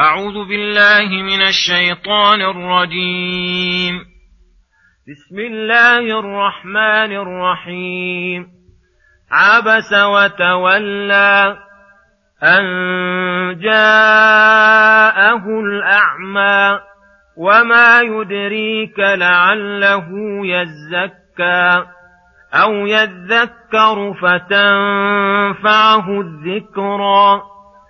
أعوذ بالله من الشيطان الرجيم. بسم الله الرحمن الرحيم. عبس وتولى أن جاءه الأعمى وما يدريك لعله يزكى أو يذكر فتنفعه الذكرى.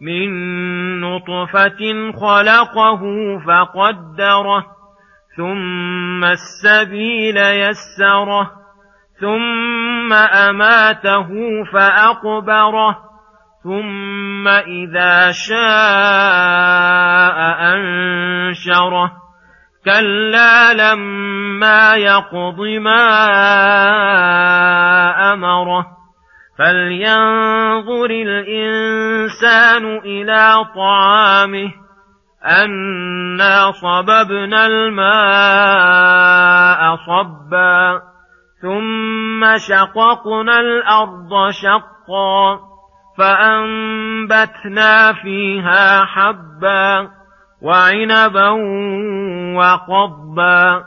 من نطفة خلقه فقدره ثم السبيل يسره ثم أماته فأقبره ثم إذا شاء أنشره. كلا لما يقض ما أمره. فلينظر الإنسان إلى طعامه أنا صببنا الماء صبا ثم شققنا الأرض شقا فأنبتنا فيها حبا وعنبا وقضبا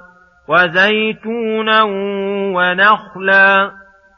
وزيتونا ونخلا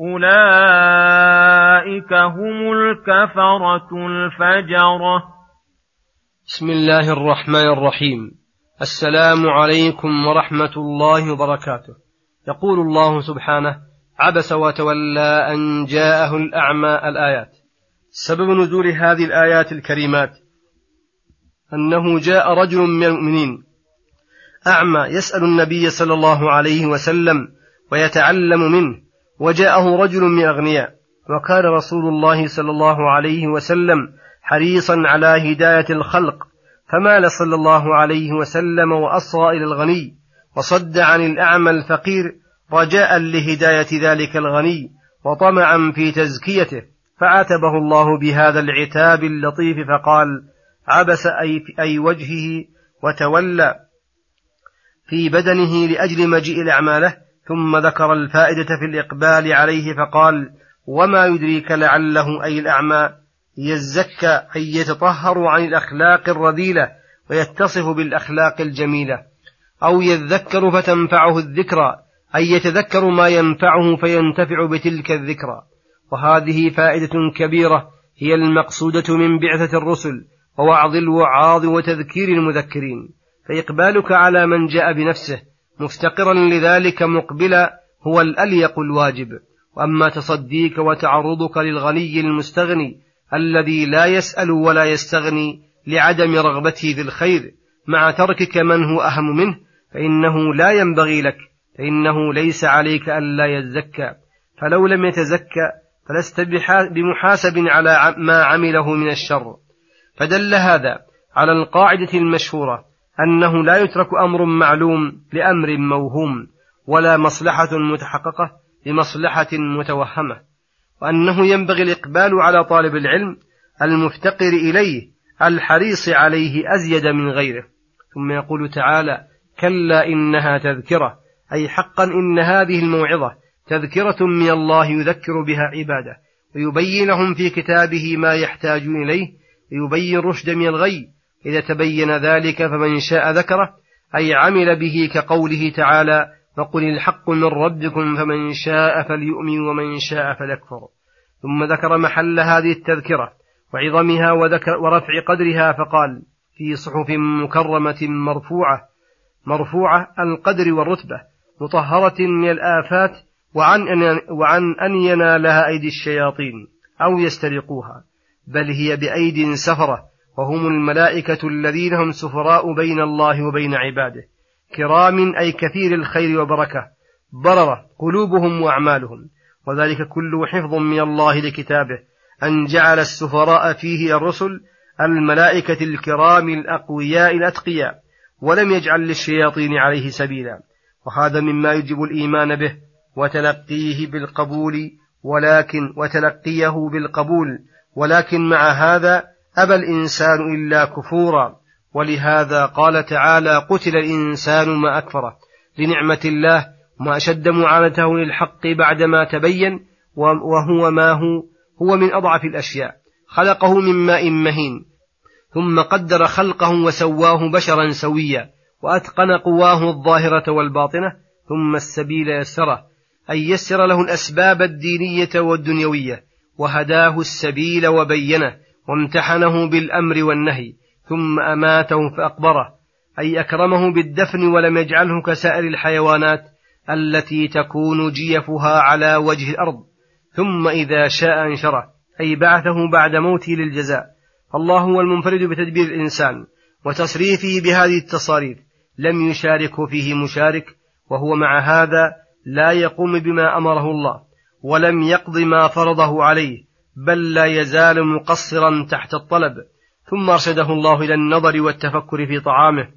أولئك هم الكفرة الفجرة. بسم الله الرحمن الرحيم. السلام عليكم ورحمة الله وبركاته. يقول الله سبحانه عبس وتولى أن جاءه الأعمى الآيات. سبب نزول هذه الآيات الكريمات أنه جاء رجل من المؤمنين أعمى يسأل النبي صلى الله عليه وسلم ويتعلم منه. وجاءه رجل من أغنياء وكان رسول الله صلى الله عليه وسلم حريصا على هداية الخلق فمال صلى الله عليه وسلم وأصغى إلى الغني وصد عن الأعمى الفقير رجاء لهداية ذلك الغني وطمعا في تزكيته فعاتبه الله بهذا العتاب اللطيف فقال عبس أي, أي وجهه وتولى في بدنه لأجل مجيء الأعمى له ثم ذكر الفائدة في الإقبال عليه فقال وما يدريك لعله أي الأعمى يزكى أي يتطهر عن الأخلاق الرذيلة ويتصف بالأخلاق الجميلة أو يذكر فتنفعه الذكرى أي يتذكر ما ينفعه فينتفع بتلك الذكرى. وهذه فائدة كبيرة هي المقصودة من بعثة الرسل ووعظ الوعاظ وتذكير المذكرين فإقبالك على من جاء بنفسه مفتقرا لذلك مقبلا هو الأليق الواجب. وأما تصديك وتعرضك للغني المستغني الذي لا يسأل ولا يستغني لعدم رغبته في الخير مع تركك من هو أهم منه فإنه لا ينبغي لك فإنه ليس عليك ألا يزكى. فلو لم يتزكى فلست بمحاسب على ما عمله من الشر. فدل هذا على القاعدة المشهورة أنه لا يترك أمر معلوم لأمر موهوم ولا مصلحة متحققة لمصلحة متوهمة وأنه ينبغي الإقبال على طالب العلم المفتقر إليه الحريص عليه أزيد من غيره. ثم يقول تعالى كلا إنها تذكرة أي حقا إن هذه الموعظة تذكرة من الله يذكر بها عباده ويبين لهم في كتابه ما يحتاجون إليه ويبين رشد من الغي إذا تبين ذلك فمن شاء ذكره أي عمل به كقوله تعالى فقل الحق من ربكم فمن شاء فليؤمن ومن شاء فليكفر ثم ذكر محل هذه التذكرة وعظمها وذكر ورفع قدرها فقال في صحف مكرمة مرفوعة مرفوعة القدر والرتبة مطهرة من الآفات وعن أن, وعن أن ينالها أيدي الشياطين أو يسترقوها بل هي بأيد سفرة وهم الملائكة الذين هم سفراء بين الله وبين عباده. كرام أي كثير الخير وبركة. بررة قلوبهم وأعمالهم. وذلك كله حفظ من الله لكتابه. أن جعل السفراء فيه الرسل الملائكة الكرام الأقوياء الأتقياء. ولم يجعل للشياطين عليه سبيلا. وهذا مما يجب الإيمان به وتلقيه بالقبول. ولكن وتلقيه بالقبول. ولكن مع هذا أبى الإنسان إلا كفورا ولهذا قال تعالى قتل الإنسان ما أكفره لنعمة الله ما أشد معانته للحق بعدما تبين وهو ما هو هو من أضعف الأشياء خلقه من ماء مهين ثم قدر خلقه وسواه بشرا سويا وأتقن قواه الظاهرة والباطنة ثم السبيل يسره أي يسر له الأسباب الدينية والدنيوية وهداه السبيل وبينه وامتحنه بالأمر والنهي ثم أماته فأقبره أي أكرمه بالدفن ولم يجعله كسائر الحيوانات التي تكون جيفها على وجه الأرض ثم إذا شاء أنشره أي بعثه بعد موته للجزاء. الله هو المنفرد بتدبير الإنسان وتصريفه بهذه التصاريف. لم يشاركه فيه مشارك وهو مع هذا لا يقوم بما أمره الله ولم يقض ما فرضه عليه. بل لا يزال مقصرا تحت الطلب ثم أرشده الله إلى النظر والتفكر في طعامه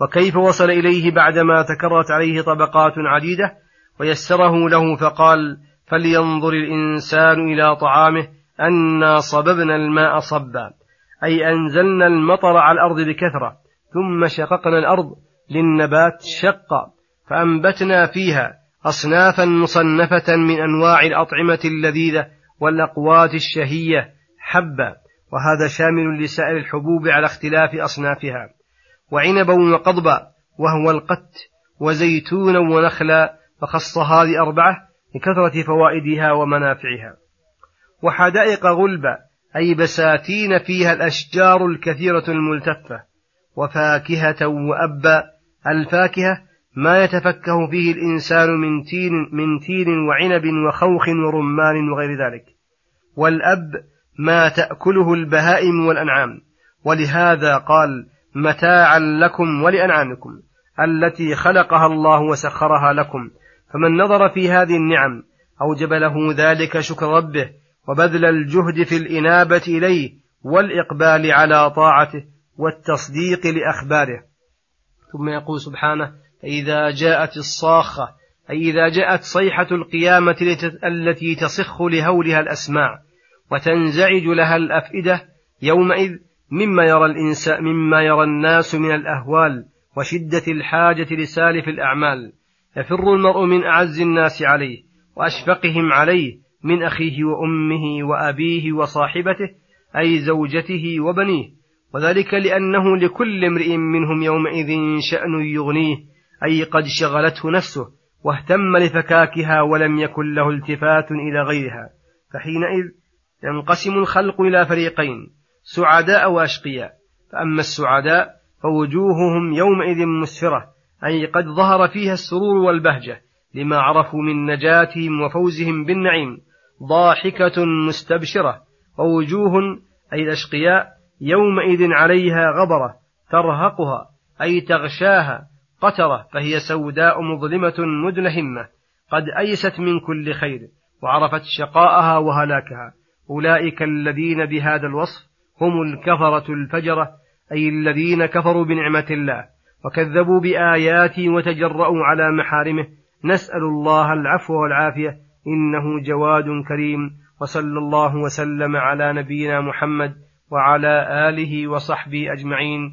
وكيف وصل إليه بعدما تكررت عليه طبقات عديدة ويسره له فقال فلينظر الإنسان إلى طعامه أنا صببنا الماء صبا أي أنزلنا المطر على الأرض بكثرة ثم شققنا الأرض للنبات شقا فأنبتنا فيها أصنافا مصنفة من أنواع الأطعمة اللذيذة والأقوات الشهية حبا وهذا شامل لسائر الحبوب على اختلاف أصنافها. وعنبا وقضبا وهو القت وزيتونا ونخلا فخص هذه أربعة لكثرة فوائدها ومنافعها. وحدائق غلبا أي بساتين فيها الأشجار الكثيرة الملتفة. وفاكهة وأبا الفاكهة ما يتفكه فيه الإنسان من تين من تين وعنب وخوخ ورمان وغير ذلك. والأب ما تأكله البهائم والأنعام. ولهذا قال متاعا لكم ولأنعامكم التي خلقها الله وسخرها لكم. فمن نظر في هذه النعم أوجب له ذلك شكر ربه وبذل الجهد في الإنابة إليه والإقبال على طاعته والتصديق لأخباره. ثم يقول سبحانه فإذا جاءت الصاخة أي إذا جاءت صيحة القيامة التي تصخ لهولها الأسماع وتنزعج لها الأفئدة يومئذ مما يرى الإنسان مما يرى الناس من الأهوال وشدة الحاجة لسالف الأعمال يفر المرء من أعز الناس عليه وأشفقهم عليه من أخيه وأمه وأبيه وصاحبته أي زوجته وبنيه وذلك لأنه لكل امرئ منهم يومئذ شأن يغنيه أي قد شغلته نفسه واهتم لفكاكها ولم يكن له التفات إلى غيرها فحينئذ ينقسم الخلق إلى فريقين سعداء وأشقياء فأما السعداء فوجوههم يومئذ مسفرة أي قد ظهر فيها السرور والبهجة لما عرفوا من نجاتهم وفوزهم بالنعيم ضاحكة مستبشرة ووجوه أي الأشقياء يومئذ عليها غبرة ترهقها أي تغشاها قترة فهي سوداء مظلمة مدلهمة قد أيست من كل خير وعرفت شقاءها وهلاكها. أولئك الذين بهذا الوصف هم الكفرة الفجرة أي الذين كفروا بنعمة الله وكذبوا بآياته وتجرؤوا على محارمه. نسأل الله العفو والعافية إنه جواد كريم وصلى الله وسلم على نبينا محمد وعلى آله وصحبه أجمعين.